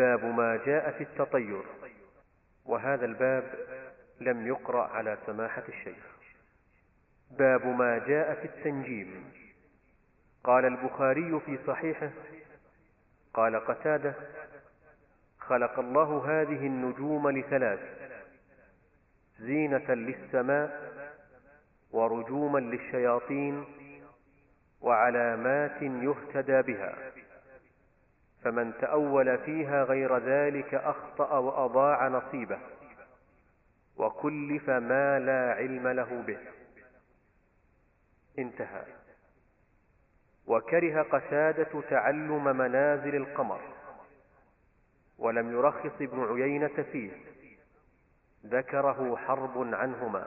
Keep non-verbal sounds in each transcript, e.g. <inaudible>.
باب ما جاء في التطير وهذا الباب لم يقرأ على سماحة الشيخ. باب ما جاء في التنجيم. قال البخاري في صحيحه قال قتادة خلق الله هذه النجوم لثلاث زينة للسماء ورجوما للشياطين وعلامات يهتدى بها. فمن تأول فيها غير ذلك أخطأ وأضاع نصيبه وكلف ما لا علم له به. انتهى. وكره قتادة تعلم منازل القمر ولم يرخص ابن عيينة فيه. ذكره حرب عنهما.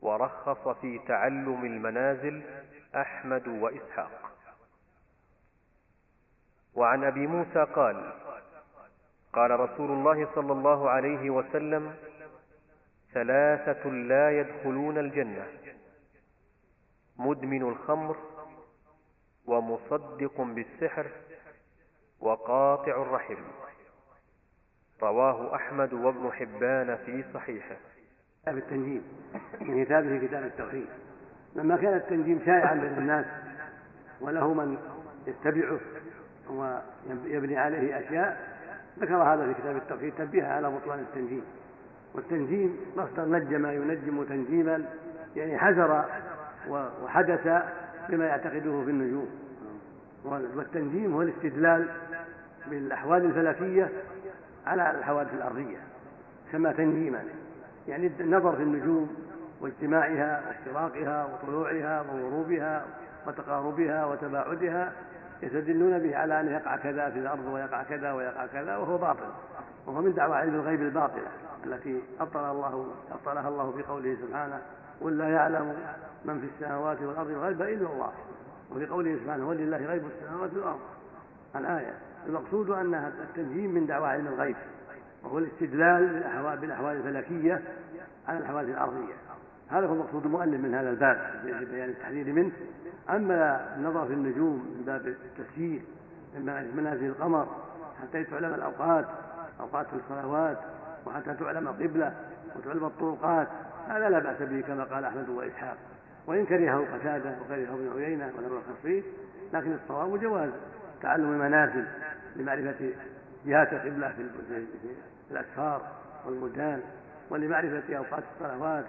ورخص في تعلم المنازل أحمد وإسحاق. وعن أبي موسى قال قال رسول الله صلى الله عليه وسلم ثلاثة لا يدخلون الجنة. مدمن الخمر ومصدق بالسحر وقاطع الرحم. رواه أحمد وابن حبان في صحيحه. كتاب التنجيم من كتابه كتاب التوحيد. لما كان التنجيم شائعا بين الناس وله من يتبعه ويبني عليه أشياء ذكر هذا في كتاب التوحيد تنبيها على بطلان التنجيم والتنجيم مصدر نجم ينجم تنجيما يعني حذر وحدث بما يعتقده في النجوم. والتنجيم هو الاستدلال بالأحوال الفلكية على الحوادث الأرضية كما تنجيما يعني النظر في النجوم واجتماعها واشتراقها وطلوعها وغروبها وتقاربها وتباعدها يستدلون به على أن يقع كذا في الأرض ويقع كذا ويقع كذا وهو باطل. وهو من دعوى علم الغيب الباطلة التي أبطل الله أبطلها الله في قوله سبحانه قل لا يعلم من في السماوات والأرض الغيب إلا الله. وفي قوله سبحانه ولله غيب السماوات والأرض. الآية المقصود أن التنجيم من دعوى علم الغيب وهو الاستدلال بالأحوال, الفلكية على الحوادث الأرضية. هذا هو مقصود المؤلف من هذا الباب بيان التحذير منه. أما النظر في النجوم من باب التسجيل من منازل القمر حتى تعلم الأوقات أوقات الصلوات وحتى تعلم القبلة وتعلم الطرقات هذا لا بأس به كما قال أحمد وإسحاق. وإن كرهه قتادة وكرهه ابن ولم يرخص فيه لكن الصواب جواز. تعلم المنازل لمعرفة جهات القبلة في الأسفار والبلدان ولمعرفة أوقات الصلوات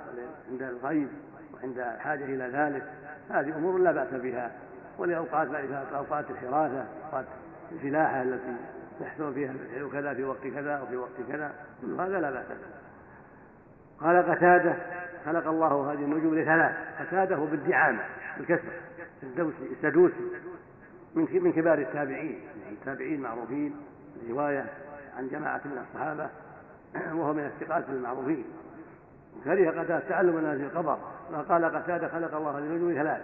عند الغيب وعند الحاجة إلى ذلك هذه أمور لا بأس بها. ولأوقات معرفة أوقات الحراسة أوقات الفلاحة التي يحصل فيها كذا في وقت كذا وفي وقت كذا كل هذا لا بأس به. قال قتادة خلق الله هذه النجوم لثلاث قتادة بالدعامة بالكسر الدوسي السدوسي من من كبار التابعين يعني التابعين معروفين رواية عن جماعة من الصحابة <clears throat> وهو من الثقات المعروفين. كره قتادة تعلم منازل القبر قال قتادة خلق الله النجوم ثلاث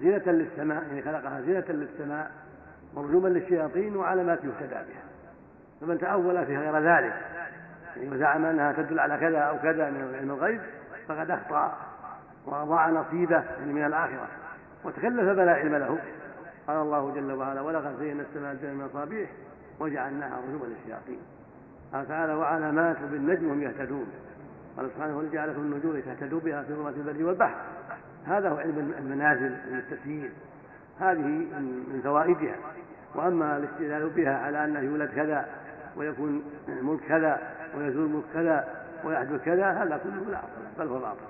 زينة للسماء يعني خلقها زينة للسماء ورجوما للشياطين وعلامات يهتدى بها. فمن تأول في غير ذلك يعني وزعم أنها تدل على كذا أو كذا من علم الغيب فقد أخطأ وأضاع نصيبه يعني من الآخرة. وتكلف بلا علم له. قال الله جل وعلا ولقد زينا السماء الدنيا من مصابيح وجعلناها رجوما للشياطين. قال تعالى وعلامات بالنجم هم يهتدون. قال سبحانه ولجعل لكم النجوم تهتدوا بها في ظلمات البر والبحر. هذا هو علم المنازل من التسيير هذه من فوائدها. وأما الاستدلال بها على أنه يولد كذا ويكون ملك كذا ويزول ملك كذا ويحدث كذا هذا كله لا بل هو باطل.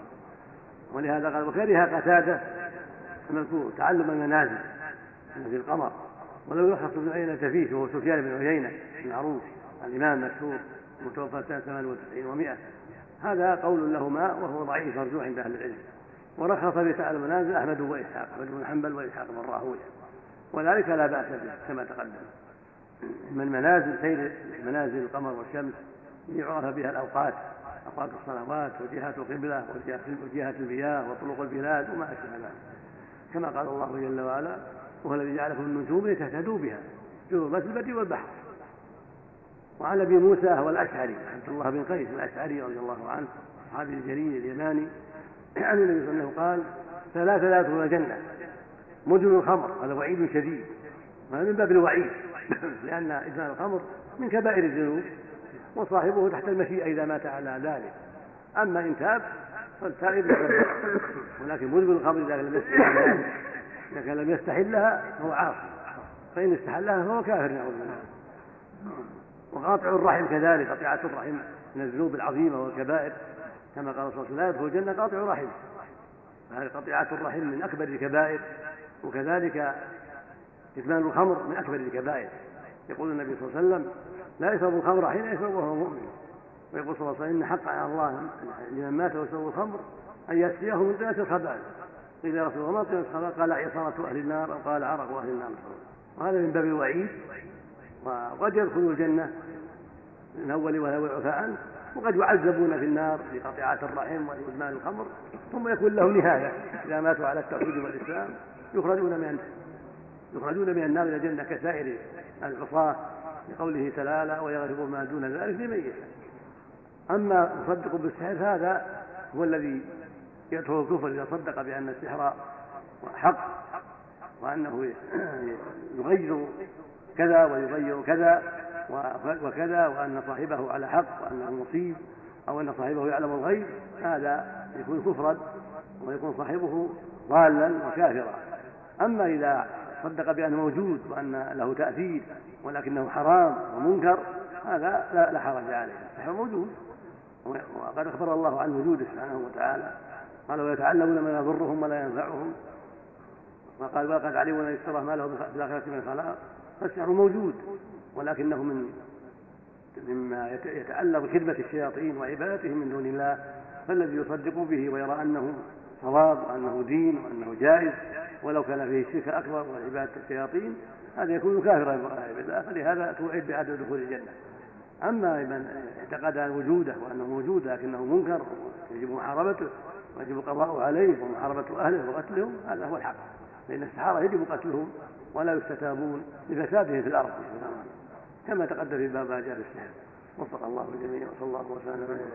ولهذا قال وكره قتادة المذكور تعلم المنازل في القمر. ولو يخص ابن عيينة فيه وهو سفيان بن عيينة المعروف. الإمام المشهور متوفى سنة 98 و100 هذا قول لهما وهو ضعيف مرجوع عند أهل العلم. ورخص بتعالى المنازل أحمد وإسحاق أحمد بن حنبل وإسحاق بن راهوية. وذلك لا بأس به كما تقدم. من منازل سير منازل القمر والشمس يعرف بها الأوقات أوقات الصلوات وجهات القبلة وجهات المياه وطرق البلاد وما أشبه ذلك. كما قال الله جل وعلا وهو الذي جعلكم النجوم لتهتدوا بها ظلمات البر والبحر. وعن أبي موسى هو الاشعري عبد الله بن قيس الأشعري رضي الله عنه الصحابي الجليل اليماني عن النبي صلى الله عليه وسلم قال ثلاثة لا يدخلون الجنة مدمن الخمر هذا وعيد شديد من باب الوعيد <laughs> لأن إدمان الخمر من كبائر الذنوب وصاحبه تحت المشيئة إذا مات على ذلك أما إن تاب فالتائب ولكن مدمن الخمر إذا لم يستحلها كان لم يستحلها فهو عاصي فإن استحلها فهو كافر نعوذ بالله. وقاطع الرحم كذلك قطيعة الرحم من الذنوب العظيمة والكبائر. كما قال صلى الله عليه وسلم لا يدخل الجنة قاطع رحم فهذه قطيعة الرحم من أكبر الكبائر وكذلك إدمان الخمر من أكبر الكبائر. يقول النبي صلى الله عليه وسلم لا يشرب الخمر حين يشرب وهو مؤمن. ويقول صلى الله عليه وسلم إن حق على الله لمن مات ويشرب الخمر أن يسقيه من ذات الخبائث. قيل يا رسول الله ما طينة الخبائث؟ قال عصارة أهل النار أو قال عرق أهل النار. وهذا من باب الوعيد. وقد يدخلوا الجنة من أول وهو يعفى وقد يعذبون في النار في قطيعة الرحم وإدمان الخمر ثم يكون لهم نهاية. إذا ماتوا على التوحيد والإسلام يخرجون من يخرجون من النار إلى الجنة كسائر العصاة لقوله تعالى ويغفر ما دون ذلك يشاء. أما مصدق بالسحر هذا هو الذي يدخل الكفر إذا صدق بأن السحر حق وأنه يغير كذا ويغير كذا. وكذا وأن صاحبه على حق وأنه مصيب أو أن صاحبه يعلم الغيب هذا يكون كفرا ويكون صاحبه ضالا وكافرا. أما إذا صدق بأنه موجود وأن له تأثير ولكنه حرام ومنكر هذا لا, حرج عليه. السحر موجود. وقد أخبر الله عن وجوده سبحانه وتعالى. قال ويتعلمون ما يضرهم ولا ينفعهم. وقال ولقد علموا ان يشترى ما له في الاخره من خلاق فالسحر موجود. ولكنه من مما يتعلق بخدمة الشياطين وعبادتهم من دون الله فالذي يصدق به ويرى أنه صواب وأنه دين وأنه جائز ولو كان فيه الشرك الأكبر وعبادة الشياطين هذا يكون كافرا بالله فلهذا توعد بعدم دخول الجنة. أما من اعتقد وجوده وأنه موجود لكنه منكر يجب محاربته ويجب القضاء عليه ومحاربة أهله وقتلهم هذا هو الحق. لأن السحارة يجب قتلهم ولا يستتابون لفسادهم في الأرض. كما تقدم في باب جار السحر وفق الله الجميع وصلى الله وسلم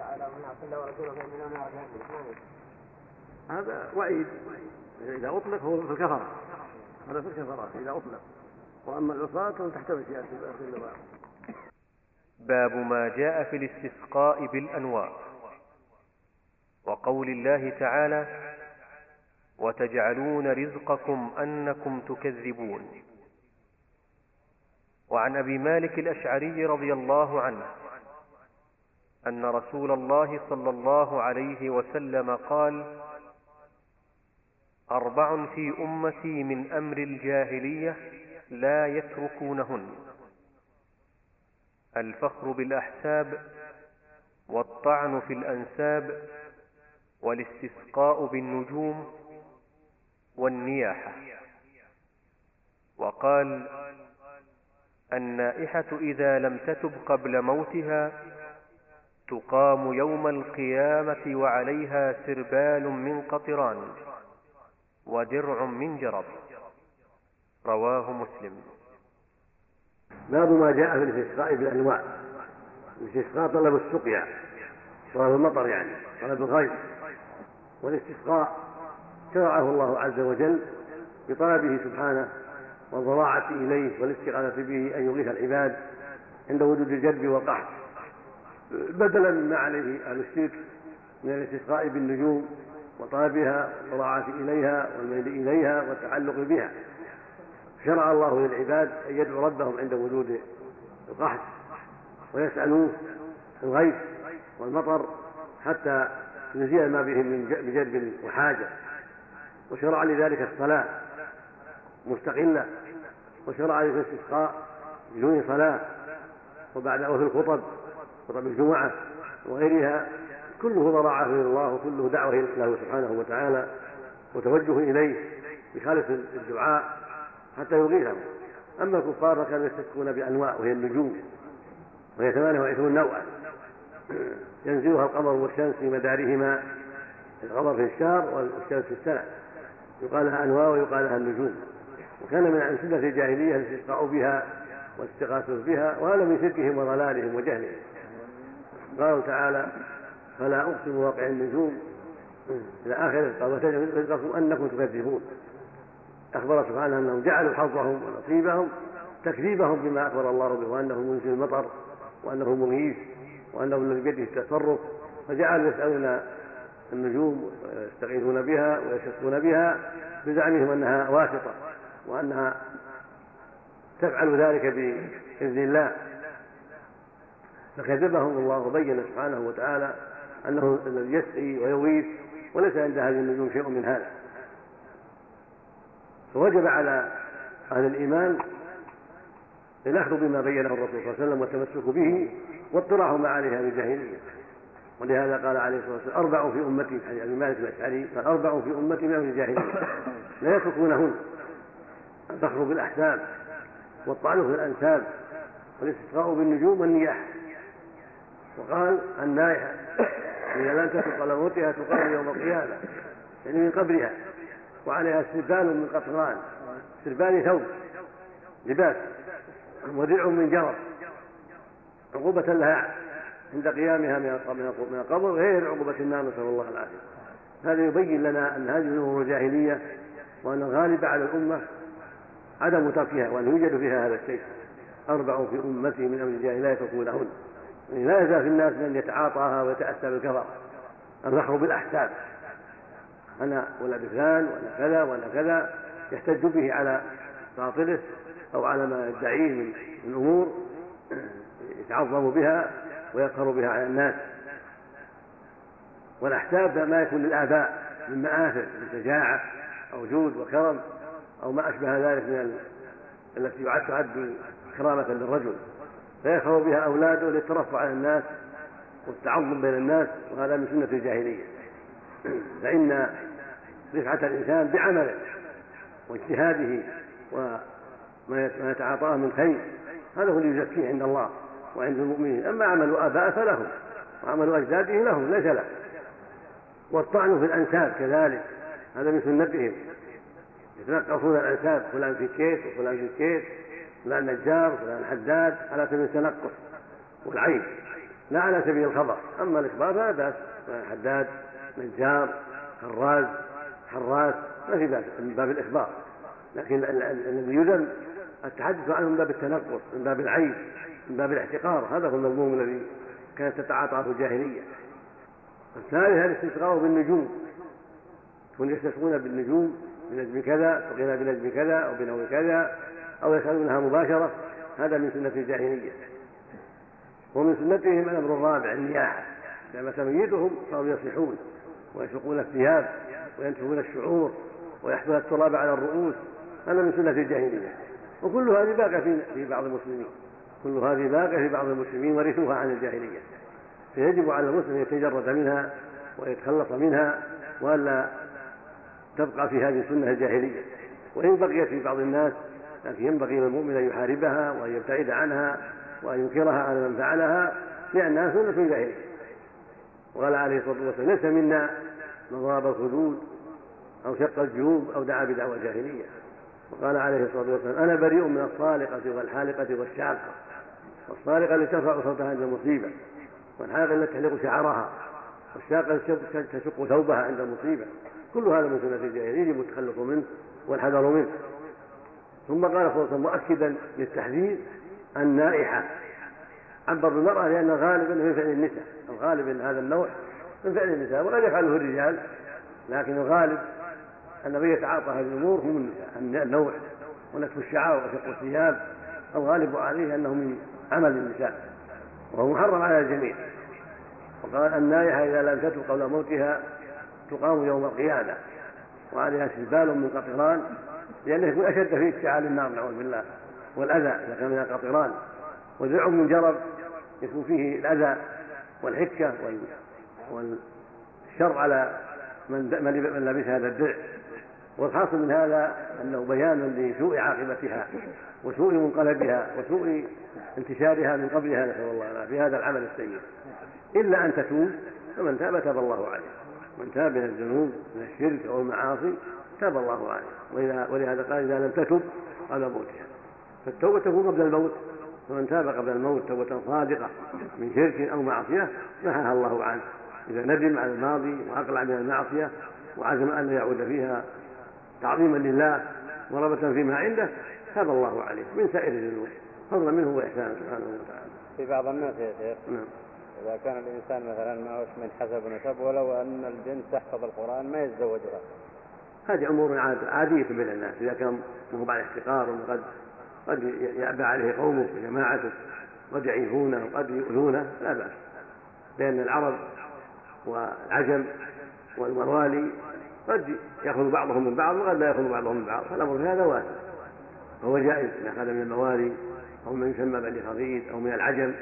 على هذا وعيد. إذا أطلق هو في الكفرة. هذا في الكفرات إذا أطلق. وأما العصاة فهم تحت مشيئة الله باب ما جاء في الاستسقاء بالأنواع. وقول الله تعالى وتجعلون رزقكم أنكم تكذبون. وعن أبي مالك الأشعري رضي الله عنه أن رسول الله صلى الله عليه وسلم قال أربع في أمتي من أمر الجاهلية لا يتركونهن. الفخر بالأحساب والطعن في الأنساب والاستسقاء بالنجوم والنياحة. وقال النائحة إذا لم تتب قبل موتها تقام يوم القيامة وعليها سربال من قطران ودرع من جرب. رواه مسلم. باب ما جاء في الاستسقاء بالأنواع. الاستسقاء طلب السقيا. طلب المطر يعني طلب الغيث والاستسقاء شرعه الله عز وجل بطلبه سبحانه والضراعة إليه والاستغاثة به أن يغيث العباد عند وجود الجد والقحط. بدلا مما عليه أهل الشرك من الاستسقاء بالنجوم وطلبها والضراعة إليها والميل إليها والتعلق بها. شرع الله للعباد أن يدعوا ربهم عند وجود القحط ويسألوه الغيث والمطر حتى يزيل ما بهم من جلب وحاجة. وشرع لذلك الصلاة مستقلة وشرع لذلك الاستسقاء بدون صلاة وبعد وفي الخطب خطب الجمعة وغيرها كله ضراعة إلى الله وكله دعوة له سبحانه وتعالى وتوجه إليه بخالص الدعاء حتى يغيثهم أما الكفار فكانوا يستسقون بأنواع وهي النجوم وهي ثمانية وعشرون نوعا. ينزلها القمر والشمس في مدارهما القمر في الشهر والشمس في السنة. يقال لها أنواع ويقال لها النجوم. وكان من سنة الجاهلية الاستسقاء بها والاستغاثة بها وهذا من شركهم وضلالهم وجهلهم. قال تعالى فلا أقسم واقع النجوم إلى آخره قال وتجعل رزقكم أنكم تكذبون. أخبر سبحانه أنهم جعلوا حظهم ونصيبهم تكذيبهم بما أخبر الله به وأنه منزل المطر وأنه مغيث وأنه الذي بيده التصرف فجعلوا يسألون النجوم ويستغيثون بها ويستسقون بها بزعمهم أنها واسطة. وأنها تفعل ذلك بإذن الله. فكذبهم الله وبين سبحانه وتعالى أنه الذي يسقي ويغيث وليس عند هذه النجوم شيء من هذا. فوجب على أهل الإيمان الأخذ بما بينه الرسول صلى الله عليه وسلم والتمسك به واطلاع ما عليها من جاهلية ولهذا قال عليه الصلاة والسلام أربع في أمتي حديث أبي مالك الأشعري قال أربع في أمتي من أهل الجاهلية. لا يتركونهن. الفخر بالأحساب والطعن في الأنساب والاستسقاء بالنجوم والنياحة وقال النائحة إذا لم تتق على موتها تقام يوم القيامة يعني من قبرها وعليها سربال من قطران سربال ثوب لباس ودرع من جرب عقوبة لها عند قيامها من القبر غير عقوبة النار نسأل الله العافية. هذا يبين لنا أن هذه الأمور الجاهلية وأن الغالب على الأمة عدم تركها وأن يوجد فيها هذا الشيء. أربع في أمتي من أمر الجاهلية لا يتركونهن. يعني لا يزال في الناس من يتعاطاها ويتأسى بالكفر. الفخر بالأحساب أنا ولد فلان وأنا كذا وأنا كذا يحتج به على باطله أو على ما يدعيه من الأمور يتعظم بها ويقهر بها على الناس. والأحساب ما يكون للآباء من مآثر من شجاعة أو جود وكرم. أو ما أشبه ذلك من التي تعد كرامة للرجل. فيفخر بها أولاده للترفع على الناس والتعظم بين الناس وهذا من سنة الجاهلية. فإن رفعة الإنسان بعمله واجتهاده وما يتعاطاه من خير هذا هو اللي يزكيه عند الله وعند المؤمنين. أما عمل آباء فلهم وعمل أجداده لهم ليس له. والطعن في الأنساب كذلك هذا من سنتهم. يتنقصون الأنساب فلان في كيس وفلان في كيس فلان نجار وفلان حداد على سبيل التنقص والعيب لا على سبيل الخبر. أما الإخبار فلا بأس. حداد نجار خراز حراس ما في بأس من باب الإخبار. لكن الذي يذم التحدث عنه من باب التنقص من باب العيب من باب الاحتقار هذا هو المذموم الذي كانت تتعاطاه الجاهلية. الثالث الاستسقاء بالنجوم. يكون يستسقون بالنجوم بنجم كذا سقينا بنجم كذا أو بنوم كذا أو يسألونها مباشرة. هذا من سنة الجاهلية. ومن سنتهم الأمر الرابع النياحة. لما تميتهم صاروا يصيحون ويشقون الثياب وينتفون الشعور ويحفظون التراب على الرؤوس. هذا من سنة الجاهلية. وكل هذه باقية في بعض المسلمين. كل هذه باقية في بعض المسلمين ورثوها عن الجاهلية. فيجب على المسلم أن يتجرد منها ويتخلص منها وألا تبقى في هذه السنة الجاهلية وإن بقيت في بعض الناس لكن ينبغي للمؤمن أن يحاربها وأن يبتعد عنها وأن ينكرها على من فعلها لأنها سنة جاهلية. وقال عليه الصلاة والسلام ليس منا من ضرب الخدود أو شق الجيوب أو دعا بدعوى جاهلية وقال عليه الصلاة والسلام أنا بريء من الصالقة والحالقة والشاقة والصالقة التي ترفع صوتها عند المصيبة والحالقة التي تحلق شعرها والشاقة التي تشق ثوبها عند المصيبة. كل هذا من سنة الجاهلية يجب التخلص منه والحذر منه. ثم قال صلى الله عليه وسلم مؤكدا للتحذير النائحة. عبر بالمرأة لأن غالبا من فعل النساء. الغالب أن هذا النوع من فعل النساء وقد يفعله الرجال. لكن الغالب أن من يتعاطى هذه الأمور هم النساء النوع. ونتف الشعر وشق الثياب. الغالب عليه أنه من عمل النساء. وهو محرم على الجميع. وقال النائحة إذا لم تتب قبل موتها تقام يوم القيامة. وعليها سلبال من قطران لأنه يكون أشد في اشتعال النار نعوذ بالله. والأذى إذا كان من القطران. وذرع من جرب يكون فيه الأذى والحكة والشر على من من لبس هذا الدرع والحاصل من هذا أنه بيان لسوء عاقبتها وسوء منقلبها وسوء انتشارها من قبلها نسأل الله العافية. في هذا العمل السيء. إلا أن تتوب فمن تاب تاب الله عليه. من تاب من الذنوب من الشرك أو المعاصي تاب الله عليه. ولهذا قال إذا لم تتب قبل موتها. فالتوبة تكون قبل الموت. فمن تاب قبل الموت توبة صادقة من شرك أو معصية نهاها الله عنه. إذا ندم على الماضي وأقلع من المعصية وعزم أن لا يعود فيها تعظيما لله ورغبة فيما عنده تاب الله عليه من سائر الذنوب. فضلا منه واحسانا سبحانه وتعالى. في بعض الناس يا شيخ. نعم. إذا كان الإنسان مثلا ما هوش من حسب نسب ولو أن الجن تحفظ القرآن ما يتزوجها. هذه أمور عادية بين الناس. إذا كان هو على احتقار قد قد يأبى عليه قومه وجماعته قد يعيفونه وقد يؤذونه لا بأس. لأن العرب والعجم والموالي قد يأخذ بعضهم من بعض وقد لا يأخذ بعضهم من بعض. فالأمر في هذا واسع. فهو جائز إذا أخذ من الموالي أو من يسمى بني خضيد أو من العجم.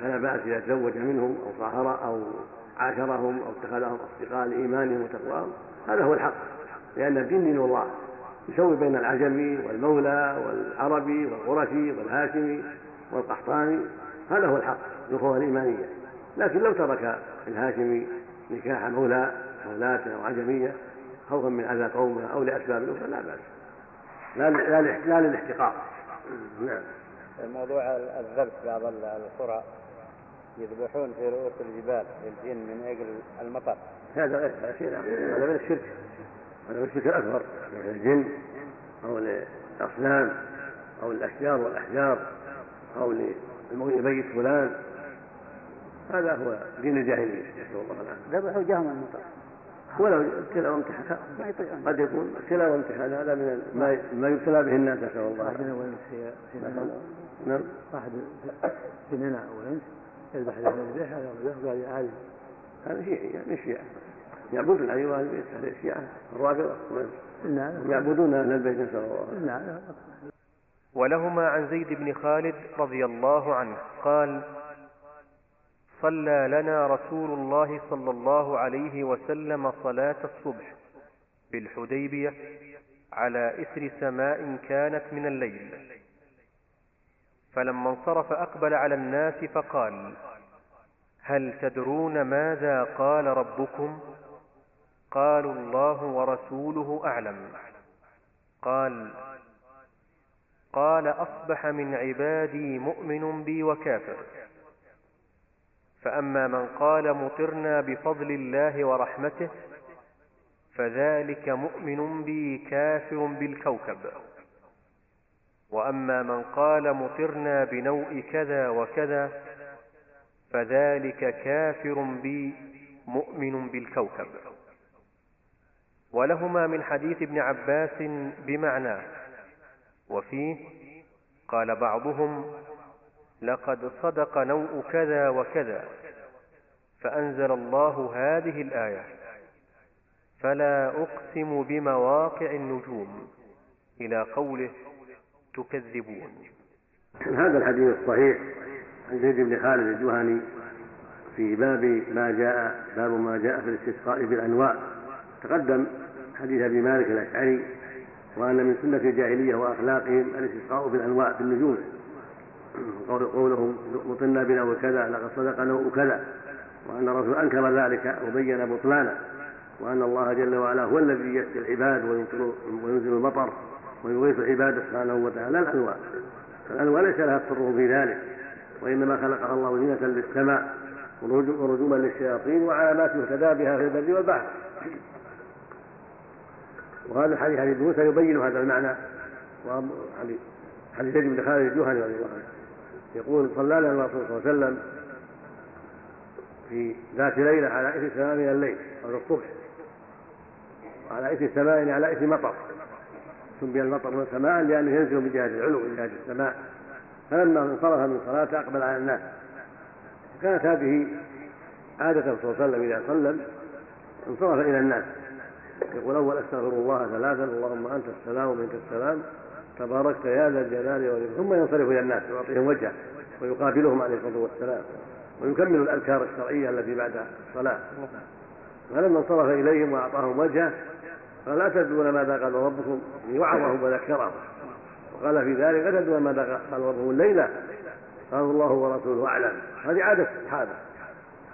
فلا بأس إذا تزوج منهم أو صاهر أو عاشرهم أو اتخذهم أصدقاء لإيمانهم وتقواهم هذا هو الحق. لأن الدين دين الله. يسوي بين العجمي والمولى والعربي والقرشي والهاشمي والقحطاني هذا هو الحق الأخوة الإيمانية. لكن لو ترك الهاشمي نكاح مولى مولاة أو عجمية خوفا من أذى قومه أو لأسباب أخرى لا بأس. لا لا للاحتقار. نعم. موضوع الذبح بعض القرى. يذبحون في رؤوس الجبال للجن من أجل المطر. هذا شيء هذا من الشرك هذا من الشرك الأكبر الجن أو الأصنام أو الأشجار والأحجار أو لبيت فلان. هذا هو دين الجاهلية نسأل الله العافية. ذبحوا جهم المطر ولو ابتلاء وامتحان قد يكون ابتلاء وامتحان هذا من ما يبتلى به الناس نسأل الله العافية. نعم. واحد في منى وانس يذبح الذبح هذا قال عادي هذا شيعي من الشيعة يعبدون أيها البيت هذه الشيعة الرافضة نعم. يعبدون أهل البيت نسأل الله نعم. ولهما عن زيد بن خالد رضي الله عنه قال صلى لنا رسول الله صلى الله عليه وسلم صلاة الصبح بالحديبية على إثر سماء كانت من الليل. فلما انصرف أقبل على الناس فقال هل تدرون ماذا قال ربكم؟ قالوا الله ورسوله أعلم. قال قال أصبح من عبادي مؤمن بي وكافر. فأما من قال مطرنا بفضل الله ورحمته فذلك مؤمن بي كافر بالكوكب. وأما من قال مطرنا بنوء كذا وكذا فذلك كافر بي مؤمن بالكوكب. ولهما من حديث ابن عباس بمعناه وفيه قال بعضهم لقد صدق نوء كذا وكذا فأنزل الله هذه الآية فلا أقسم بمواقع النجوم إلى قوله تكذبون. هذا الحديث الصحيح عن زيد بن خالد الجهني في باب ما جاء باب ما جاء في الاستسقاء بالأنواع. تقدم حديث أبي مالك الأشعري وأن من سنة الجاهلية وأخلاقهم الاستسقاء بالأنواع في النجوم. قولهم مطلنا بنوع كذا لقد صدق نوء كذا وأن الرسول أنكر ذلك وبين بطلانه. وأن الله جل وعلا هو الذي يسقي العباد وينزل المطر. ويغيث العباد سبحانه وتعالى الأنواع فالأنواع ليس لها تصرف في ذلك وإنما خلقها الله زينة للسماء ورجوما للشياطين وعلامات يهتدى بها في البر والبحر. وهذا الحديث حديث موسى يبين هذا المعنى. حديث زيد بن خالد الجهني رضي الله عنه. يقول صلى لنا الرسول صلى الله عليه وسلم في ذات ليلة على إثر سماء من الليل أو الصبح وعلى إثر سماء على إثر مطر. سمي المطر من سماء لأنه ينزل من جهة العلو من جهة السماء. فلما انصرف من صلاته أقبل على الناس. كانت هذه عادته صلى الله عليه وسلم إذا سلم انصرف إلى الناس. يقول أول أستغفر الله ثلاثا اللهم أنت السلام ومنك السلام. تباركت يا ذا الجلال والإكرام. ثم ينصرف إلى الناس ويعطيهم وجهه ويقابلهم عليه الصلاة والسلام. ويكمل الأذكار الشرعية التي بعد الصلاة. فلما انصرف إليهم وأعطاهم وجهه قال لا تدرون ماذا قال ربكم وعظهم وذكرهم. وقال في ذلك أتدرون ماذا قال ربهم الليلة. قالوا الله ورسوله أعلم. هذه عادة الصحابة.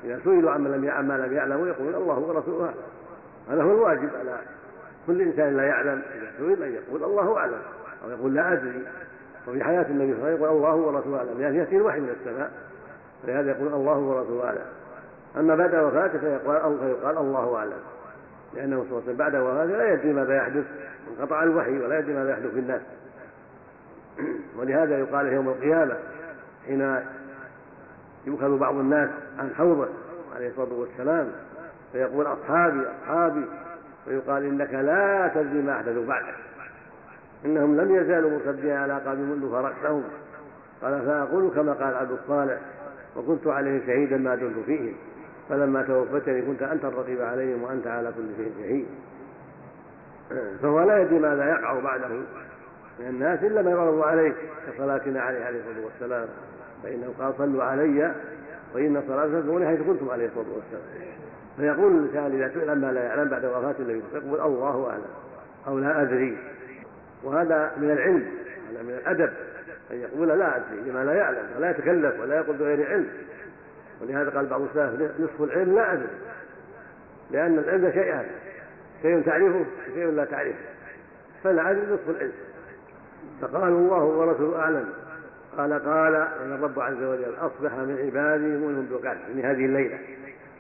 إذا سئلوا عما لم عما لم يعلموا يقول الله ورسوله. أعلم هذا هو الواجب على كل إنسان لا يعلم. إذا سئل أن يقول الله أعلم. أو يقول لا أدري. وفي حياة النبي صلى الله عليه وسلم يقول الله ورسوله أعلم. يعني يأتي الوحي من السماء. فلهذا يقول الله ورسوله أعلم. أما بعد وفاته فيقال, الله أعلم. لأنه صلى الله عليه وسلم بعد وفاته لا يدري ماذا يحدث انقطع الوحي ولا يدري ماذا يحدث في الناس. <clears throat> ولهذا يقال يوم القيامة حين يؤخذ بعض الناس عن حوضه عليه الصلاة والسلام فيقول أصحابي أصحابي فيقال إنك لا تدري ما أحدثوا بعدك. إنهم لم يزالوا مصدقين على قلب منذ فرقتهم قال فأقول كما قال عبد الصالح وكنت عليه شهيدا ما دمت فيهم. فلما توفتني كنت أنت الرقيب عليهم وأنت على كل شيء شهيد. فهو لا يدري ماذا يقع بعده من الناس إلا ما يعرض عليه كصلاتنا عليه عليه الصلاة والسلام؟ فإنه قال صلوا علي وإن صلاتكم حيث كنتم عليه الصلاة والسلام. فيقول الإنسان إذا سئل عما لا يعلم بعد وفاة النبي يقول الله أعلم أو لا أدري. وهذا من العلم هذا من الأدب أن يقول لا أدري لما لا يعلم ولا يتكلف ولا يقول بغير علم. ولهذا قال بعض السلف نصف العلم لا أدري. لأن العلم شيئان شيء تعرفه وشيء لا تعرفه أدري نصف العلم. فقال الله ورسوله أعلم. قال قال إن الرب عز وجل أصبح من عبادي منهم بقعد من هذه الليلة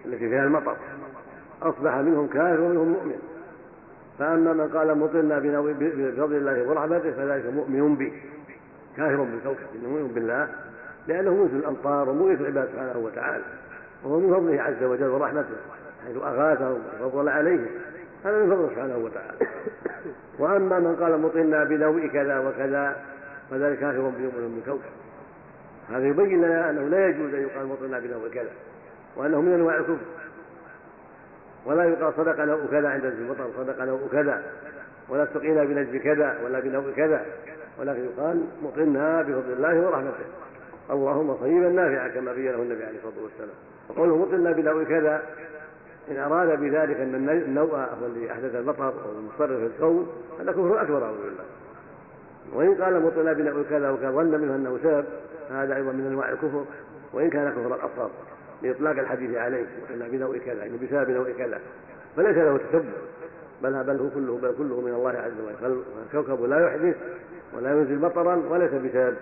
التي فيها المطر. أصبح منهم كافر ومنهم مؤمن. فأما من قال مطرنا بفضل الله ورحمته فذلك مؤمن به. كافر بالكوكب مؤمن بالله. لأنه مثل الأمطار ومغيث العباد سبحانه وتعالى وهو من فضله عز وجل ورحمته حيث أغاثهم وفضل عليهم هذا من فضله سبحانه وتعالى. وأما من قال مطرنا بنوء كذا وكذا فذلك كافر بيوم بالكوكب هذا يبين لنا أنه لا يجوز أن يقال مطرنا بنوء كذا وأنه من أنواع الكفر. ولا يقال صدق نوء كذا عند المطر صدق نوء كذا ولا استقينا بنجم كذا ولا بنوء كذا ولكن يقال مطرنا بفضل الله ورحمته. اللهم طيبا نافعا كما بينه النبي عليه الصلاة والسلام. وقوله مطرنا بنوء كذا إن أراد بذلك أن النوء هو الذي أحدث المطر أو المصرف في الكون هذا كفر أكبر أعوذ بالله. وإن قال مطرنا بنوء كذا وكان ظن منه أنه سبب فهذا أيضا من أنواع الكفر وإن كان كفر الأصغر لإطلاق الحديث عليه مطرنا بنوء كذا يعني بسبب نوء كذا. فليس له تسبب بل بل هو كله بل كله من الله عز وجل. فالكوكب لا يحدث ولا ينزل مطرا وليس بسبب.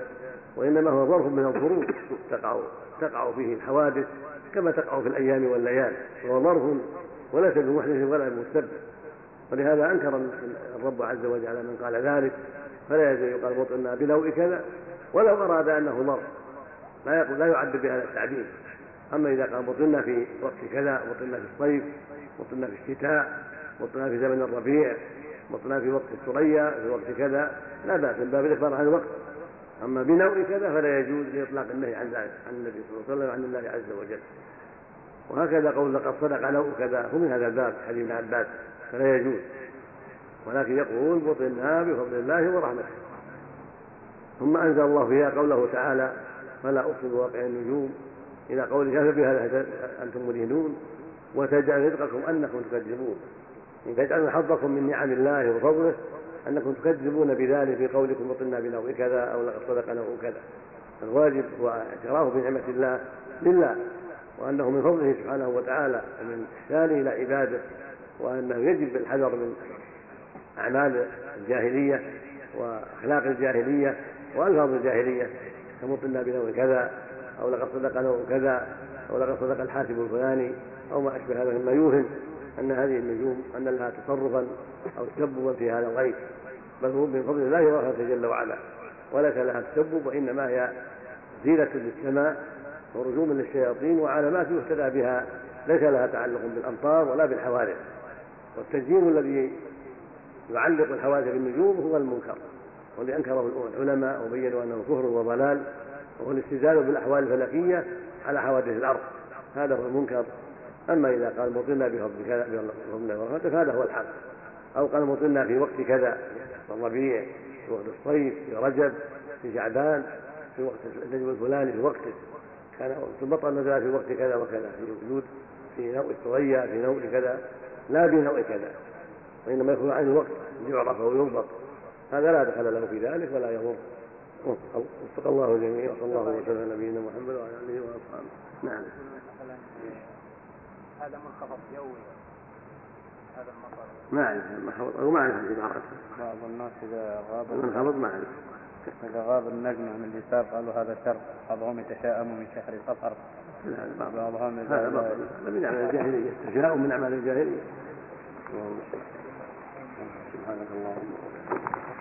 وإنما هو ظرف من الظروف تقع تقع فيه الحوادث كما تقع في الأيام والليالي. وهو ظرف وليس بمحدث ولا بمستبد. ولهذا أنكر الرب عز وجل على من قال ذلك. فلا يزال يقال مطرنا بنوء كذا. ولو أراد أنه ظرف لا يقول لا يعبر بهذا التعبير أما إذا قال مطرنا في وقت كذا مطرنا في الصيف مطرنا في الشتاء مطرنا في زمن الربيع مطرنا في وقت الثريا في وقت كذا لا بأس من باب الإخبار عن الوقت. أما بنوع كذا فلا يجوز لإطلاق النهي عن ذلك عن النبي صلى الله عليه وسلم وعن الله عز وجل. وهكذا قول لقد صدق نوع كذا هو من هذا الباب حديث ابن عباس فلا يجوز. ولكن يقول بطلنا بفضل الله ورحمته. ثم أنزل الله فيها قوله تعالى فلا أقسم بواقع النجوم. إلى قوله فبهذا أنتم مدينون وتجعل رزقكم أنكم تكذبون. إن تجعلون حظكم من نعم الله وفضله أنكم تكذبون بذلك في قولكم وطلنا بنوع كذا أو لقد صدق نوع كذا. الواجب هو اعتراف بنعمة الله لله وأنه من فضله سبحانه وتعالى ومن إحسانه إلى عباده وأنه يجب الحذر من أعمال الجاهلية وأخلاق الجاهلية وألفاظ الجاهلية. كمطلنا بنوع كذا أو لقد صدق نوع كذا أو لقد صدق الحاسب الفلاني أو ما أشبه هذا مما يوهم. أن هذه النجوم أن لها تصرفا أو تسببا في هذا الغيب. بل هو من فضل الله ورحمته جل وعلا. وليس لها تسبب وإنما هي زينة للسماء ورجوم للشياطين وعلامات يهتدى بها. ليس لها تعلق بالأمطار ولا بالحوادث. والتنجيم الذي يعلق الحوادث بالنجوم هو المنكر. والذي أنكره العلماء وبينوا أنه كفر وضلال. وهو الاستدلال بالأحوال الفلكية على حوادث الأرض. هذا هو المنكر. أما إذا قال مطرنا بفضل كذا بفضل ورحمته فهذا هو الحق. أو قال مطرنا في وقت كذا في الربيع في وقت الصيف في رجب في شعبان في وقت النجم الفلاني في وقته كان المطر نزل في وقت كذا وكذا في وجود في نوء الثريا في نوء كذا. لا بنوء كذا وإنما يكون عن الوقت يعرف أو يضبط هذا لا دخل له في ذلك ولا يضر. وفق الله الجميع وصلى الله وسلم على نبينا محمد وعلى آله وأصحابه. نعم. هذا منخفض يومي هذا المطر ما أعرف المنخفض أو ما أعرف عبارته بعض الناس إذا غاب المنخفض ما أعرف. إذا غاب النجم عن الحساب قالوا هذا شر. بعضهم يتشاءم من شهر صفر. لا بعضهم هذا هذا من اعمال الجاهلية. التشاؤم من أعمال الجاهلية. سبحانك اللهم. وبحمدك